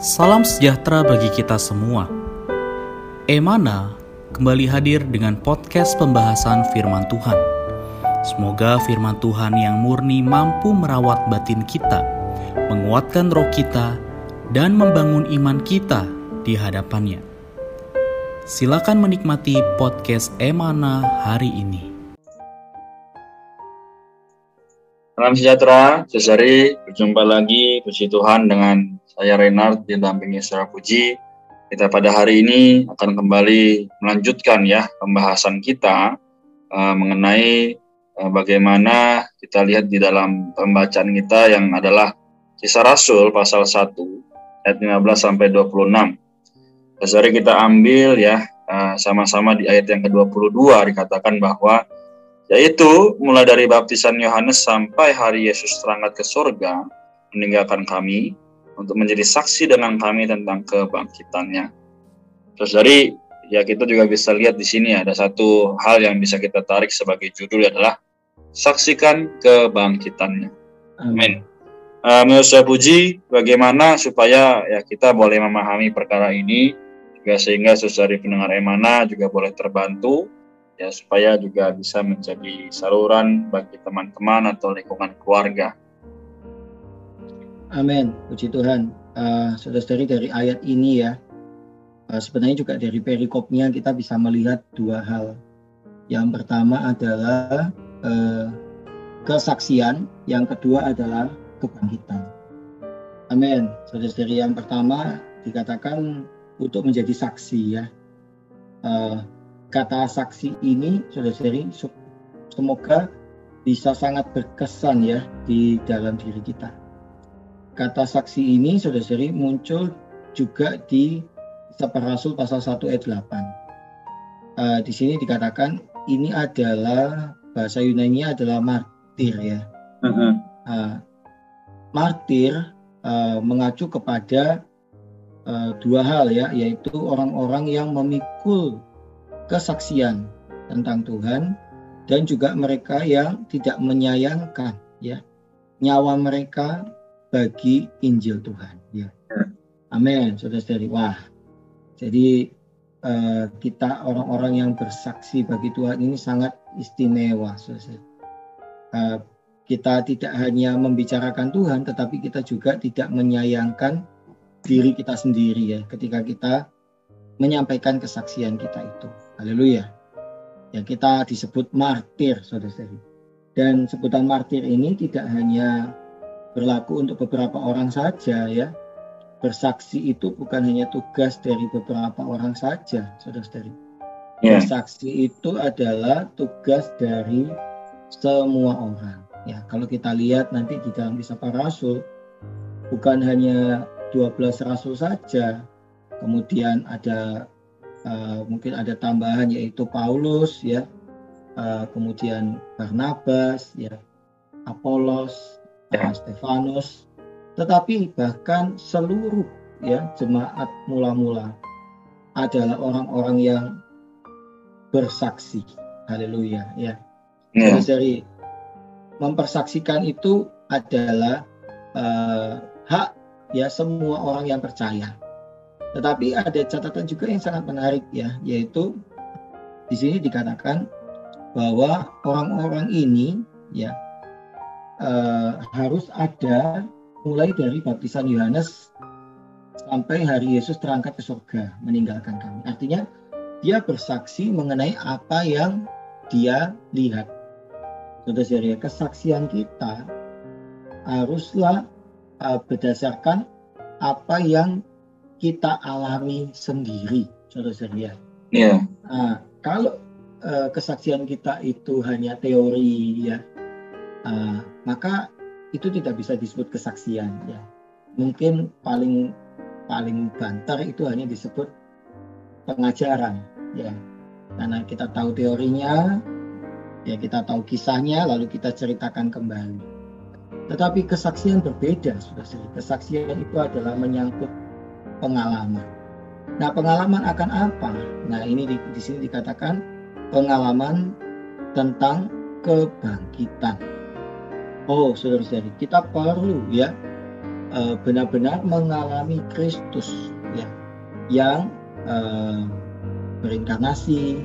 Salam sejahtera bagi kita semua. Emana kembali hadir dengan podcast pembahasan firman Tuhan. Semoga firman Tuhan yang murni mampu merawat batin kita, menguatkan roh kita, dan membangun iman kita di hadapannya. Silakan menikmati podcast Emana hari ini. Salam sejahtera, sesari berjumpa lagi, puji Tuhan dengan saya Renard didampingi Saudara Puji. Kita pada hari ini akan kembali melanjutkan ya pembahasan kita uh, mengenai uh, bagaimana kita lihat di dalam pembacaan kita yang adalah Kisah Rasul pasal 1 ayat 15 sampai 26. Sesari kita ambil ya uh, sama-sama di ayat yang ke-22 dikatakan bahwa yaitu mulai dari baptisan Yohanes sampai hari Yesus terangkat ke surga meninggalkan kami untuk menjadi saksi dengan kami tentang kebangkitannya. Terus dari ya kita juga bisa lihat di sini ada satu hal yang bisa kita tarik sebagai judul adalah saksikan kebangkitannya. Amin. Uh, menurut saya puji bagaimana supaya ya kita boleh memahami perkara ini juga sehingga saudari pendengar emana juga boleh terbantu ya supaya juga bisa menjadi saluran bagi teman-teman atau lingkungan keluarga Amin, puji Tuhan. Uh, Saudara-saudari dari ayat ini ya, uh, sebenarnya juga dari perikopnya kita bisa melihat dua hal. Yang pertama adalah uh, kesaksian, yang kedua adalah kebangkitan. Amin. Saudara-saudari yang pertama dikatakan untuk menjadi saksi ya. Uh, kata saksi ini, saudara-saudari, semoga bisa sangat berkesan ya di dalam diri kita kata saksi ini sudah sering muncul juga di Kisah Rasul pasal 1 ayat 8. Uh, eh, di sini dikatakan ini adalah bahasa Yunani adalah martir ya. Uh -huh. uh, martir uh, mengacu kepada uh, dua hal ya, yaitu orang-orang yang memikul kesaksian tentang Tuhan dan juga mereka yang tidak menyayangkan ya nyawa mereka bagi Injil Tuhan. Ya. Amin, saudara-saudari. Wah, jadi uh, kita orang-orang yang bersaksi bagi Tuhan ini sangat istimewa, saudara. Uh, kita tidak hanya membicarakan Tuhan, tetapi kita juga tidak menyayangkan diri kita sendiri ya, ketika kita menyampaikan kesaksian kita itu. Haleluya. Ya kita disebut martir, saudara-saudari. Dan sebutan martir ini tidak hanya berlaku untuk beberapa orang saja ya. Bersaksi itu bukan hanya tugas dari beberapa orang saja, saudara-saudari. Yeah. Bersaksi itu adalah tugas dari semua orang. Ya, kalau kita lihat nanti di dalam kisah para rasul, bukan hanya 12 rasul saja, kemudian ada uh, mungkin ada tambahan yaitu Paulus ya, uh, kemudian Barnabas ya, Apolos, ya. Stefanus, tetapi bahkan seluruh ya jemaat mula-mula adalah orang-orang yang bersaksi. Haleluya ya. ya. Dari mempersaksikan itu adalah uh, hak ya semua orang yang percaya. Tetapi ada catatan juga yang sangat menarik ya, yaitu di sini dikatakan bahwa orang-orang ini ya uh, harus ada mulai dari baptisan Yohanes sampai hari Yesus terangkat ke surga meninggalkan kami. Artinya dia bersaksi mengenai apa yang dia lihat. Saudara-saudara, kesaksian kita haruslah uh, berdasarkan apa yang kita alami sendiri, saudara-saudara. Yeah. Nah, kalau uh, kesaksian kita itu hanya teori ya, uh, maka itu tidak bisa disebut kesaksian ya. Mungkin paling paling banter itu hanya disebut pengajaran ya. Karena kita tahu teorinya ya kita tahu kisahnya lalu kita ceritakan kembali. Tetapi kesaksian berbeda sudah kesaksian itu adalah menyangkut pengalaman. Nah pengalaman akan apa? Nah ini di, di sini dikatakan pengalaman tentang kebangkitan Oh, saudara-saudari, kita perlu ya uh, benar-benar mengalami Kristus ya yang uh, berinkarnasi,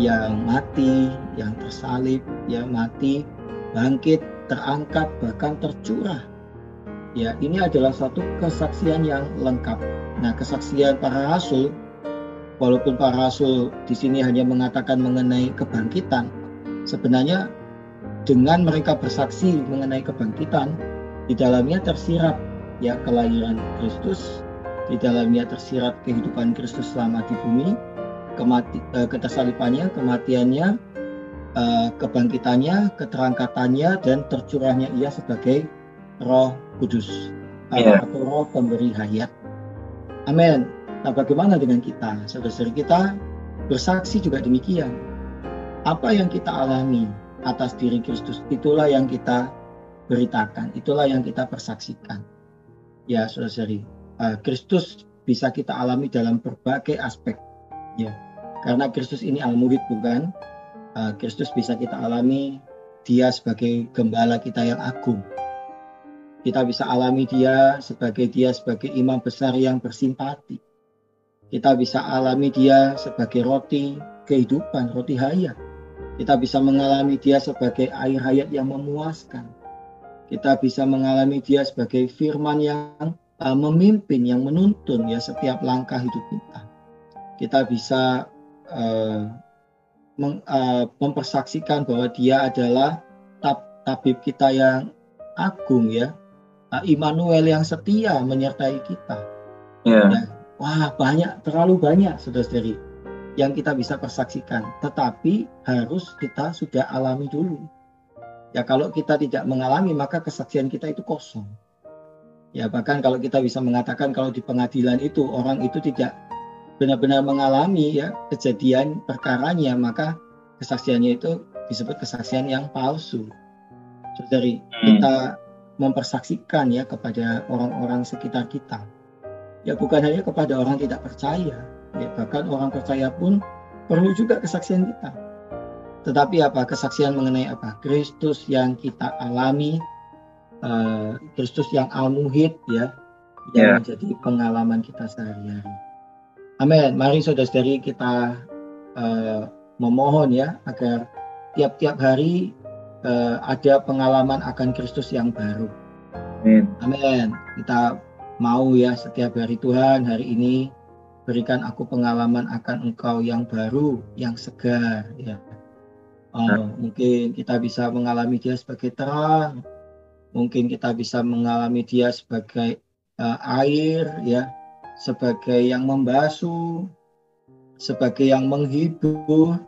yang mati, yang tersalib, yang mati, bangkit, terangkat, bahkan tercurah. Ya, ini adalah satu kesaksian yang lengkap. Nah, kesaksian para rasul, walaupun para rasul di sini hanya mengatakan mengenai kebangkitan, sebenarnya dengan mereka bersaksi mengenai kebangkitan, di dalamnya tersirat ya kelahiran Kristus, di dalamnya tersirat kehidupan Kristus selama di bumi, kemati, uh, ketersalipannya, kematiannya, uh, kebangkitannya, keterangkatannya, dan tercurahnya ia sebagai Roh Kudus yeah. atau Roh pemberi hayat. Amin. Nah, bagaimana dengan kita, saudara-saudari kita bersaksi juga demikian. Apa yang kita alami atas diri Kristus. Itulah yang kita beritakan, itulah yang kita persaksikan. Ya, saudara-saudari, uh, Kristus bisa kita alami dalam berbagai aspek ya. Karena Kristus ini al-muhid bukan? Uh, Kristus bisa kita alami dia sebagai gembala kita yang agung. Kita bisa alami dia sebagai dia sebagai imam besar yang bersimpati. Kita bisa alami dia sebagai roti kehidupan roti hayat kita bisa mengalami dia sebagai air hayat yang memuaskan. Kita bisa mengalami dia sebagai firman yang uh, memimpin yang menuntun ya setiap langkah hidup kita. Kita bisa uh, meng, uh, mempersaksikan bahwa dia adalah tab, tabib kita yang agung ya. Immanuel yang setia menyertai kita. Yeah. ya. wah banyak terlalu banyak saudara-saudari yang kita bisa persaksikan tetapi harus kita sudah alami dulu ya kalau kita tidak mengalami maka kesaksian kita itu kosong ya bahkan kalau kita bisa mengatakan kalau di pengadilan itu orang itu tidak benar-benar mengalami ya kejadian perkaranya maka kesaksiannya itu disebut kesaksian yang palsu. Saudari, hmm. kita mempersaksikan ya kepada orang-orang sekitar kita. Ya bukan hanya kepada orang tidak percaya, ya bahkan orang percaya pun perlu juga kesaksian kita. Tetapi apa kesaksian mengenai apa? Kristus yang kita alami, uh, Kristus yang al-muhid ya, yang yeah. menjadi pengalaman kita sehari-hari. Amin. Mari saudara-saudari kita uh, memohon ya agar tiap-tiap hari uh, ada pengalaman akan Kristus yang baru. Amin. Amin. Kita mau ya setiap hari Tuhan hari ini berikan aku pengalaman akan Engkau yang baru, yang segar ya. Oh, mungkin kita bisa mengalami Dia sebagai terang, mungkin kita bisa mengalami Dia sebagai uh, air ya sebagai yang membasuh, sebagai yang menghibur,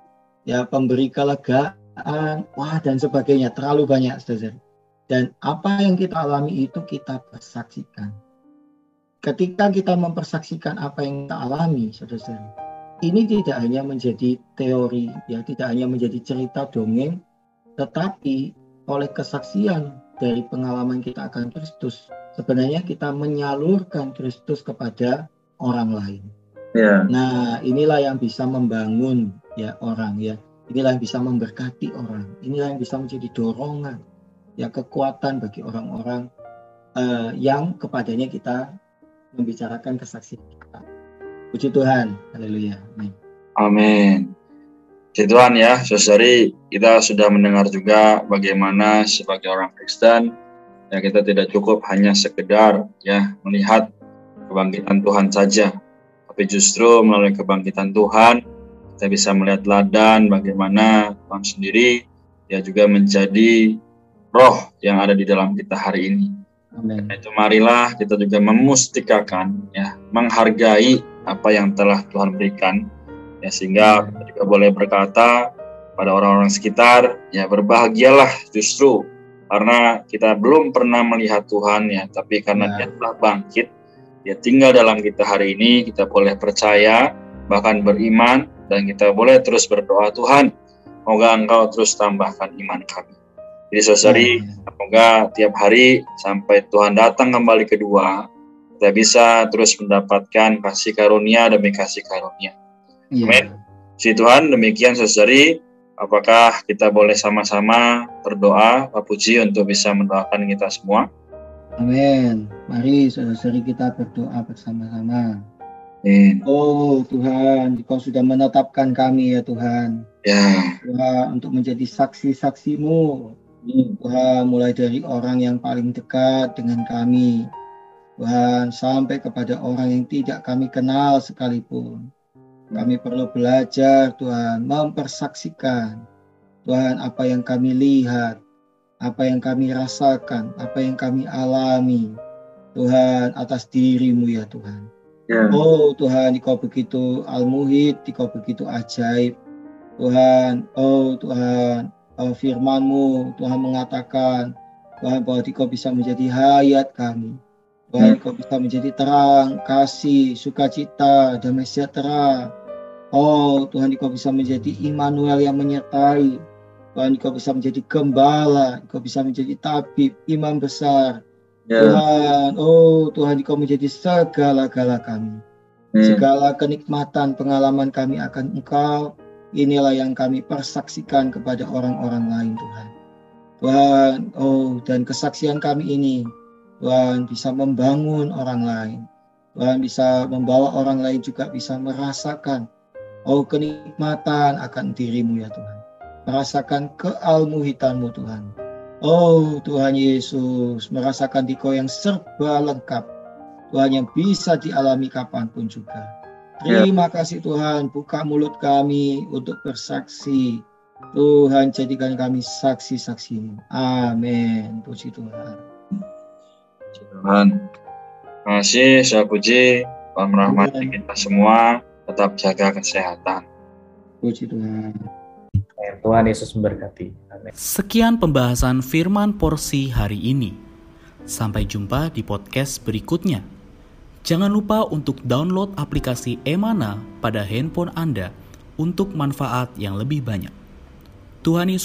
ya pemberi kelegaan, wah dan sebagainya terlalu banyak saudara. Dan apa yang kita alami itu kita persaksikan. Ketika kita mempersaksikan apa yang kita alami, saudara-saudara, ini tidak hanya menjadi teori, ya tidak hanya menjadi cerita dongeng, tetapi oleh kesaksian dari pengalaman kita akan Kristus, sebenarnya kita menyalurkan Kristus kepada orang lain. Yeah. Nah, inilah yang bisa membangun ya orang ya. Inilah yang bisa memberkati orang. Inilah yang bisa menjadi dorongan ya kekuatan bagi orang-orang uh, yang kepadanya kita membicarakan kesaksian kita. Puji Tuhan. Haleluya. Amin. Amin. Puji Tuhan ya, saudari kita sudah mendengar juga bagaimana sebagai orang Kristen ya kita tidak cukup hanya sekedar ya melihat kebangkitan Tuhan saja tapi justru melalui kebangkitan Tuhan kita bisa melihat ladan bagaimana Tuhan sendiri ya juga menjadi roh yang ada di dalam kita hari ini Amen. itu marilah kita juga memustikakan ya menghargai apa yang telah Tuhan berikan ya sehingga kita juga boleh berkata pada orang-orang sekitar ya berbahagialah justru karena kita belum pernah melihat Tuhan ya, tapi karena ya. Dia telah bangkit, Dia tinggal dalam kita hari ini, kita boleh percaya, bahkan beriman, dan kita boleh terus berdoa Tuhan, semoga Engkau terus tambahkan iman kami. Jadi saudari, ya. semoga tiap hari sampai Tuhan datang kembali kedua, kita bisa terus mendapatkan kasih karunia demi kasih karunia. Ya. Amin. Si Tuhan, demikian saudari, Apakah kita boleh sama-sama berdoa, Pak Puji, untuk bisa mendoakan kita semua? Amin. Mari saudara-saudari kita berdoa bersama-sama. Amin. Oh Tuhan, Kau sudah menetapkan kami ya Tuhan. Ya. Tuhan untuk menjadi saksi-saksimu. Tuhan mulai dari orang yang paling dekat dengan kami. Tuhan sampai kepada orang yang tidak kami kenal sekalipun. Kami perlu belajar Tuhan mempersaksikan Tuhan apa yang kami lihat, apa yang kami rasakan, apa yang kami alami. Tuhan atas dirimu ya Tuhan. Ya. Oh Tuhan, Engkau begitu al-muhid, Engkau begitu ajaib. Tuhan, oh Tuhan, firman-Mu, Tuhan mengatakan, Tuhan bahwa Engkau bisa menjadi hayat kami. Tuhan, Engkau bisa menjadi terang, kasih, sukacita, damai sejahtera. Oh Tuhan, Engkau bisa menjadi Immanuel yang menyertai. Tuhan, Engkau bisa menjadi gembala, Engkau bisa menjadi tabib, imam besar, Ya. Tuhan, oh Tuhan, Engkau menjadi segala-gala kami. Amin. Segala kenikmatan pengalaman kami akan Engkau, inilah yang kami persaksikan kepada orang-orang lain Tuhan. Tuhan, oh dan kesaksian kami ini, Tuhan bisa membangun orang lain. Tuhan bisa membawa orang lain juga bisa merasakan, oh kenikmatan akan dirimu ya Tuhan. Merasakan kealmuhitanmu Tuhan. Oh Tuhan Yesus, merasakan dikau yang serba lengkap. Tuhan yang bisa dialami kapan pun juga. Terima kasih Tuhan, buka mulut kami untuk bersaksi. Tuhan jadikan kami saksi-saksimu. Amin. Puji Tuhan. Puji Tuhan. Terima kasih, saya puji. Tuhan merahmati kita semua. Tetap jaga kesehatan. Puji Tuhan. Tuhan Yesus memberkati. Amin. Sekian pembahasan firman porsi hari ini. Sampai jumpa di podcast berikutnya. Jangan lupa untuk download aplikasi Emana pada handphone Anda untuk manfaat yang lebih banyak. Tuhan Yesus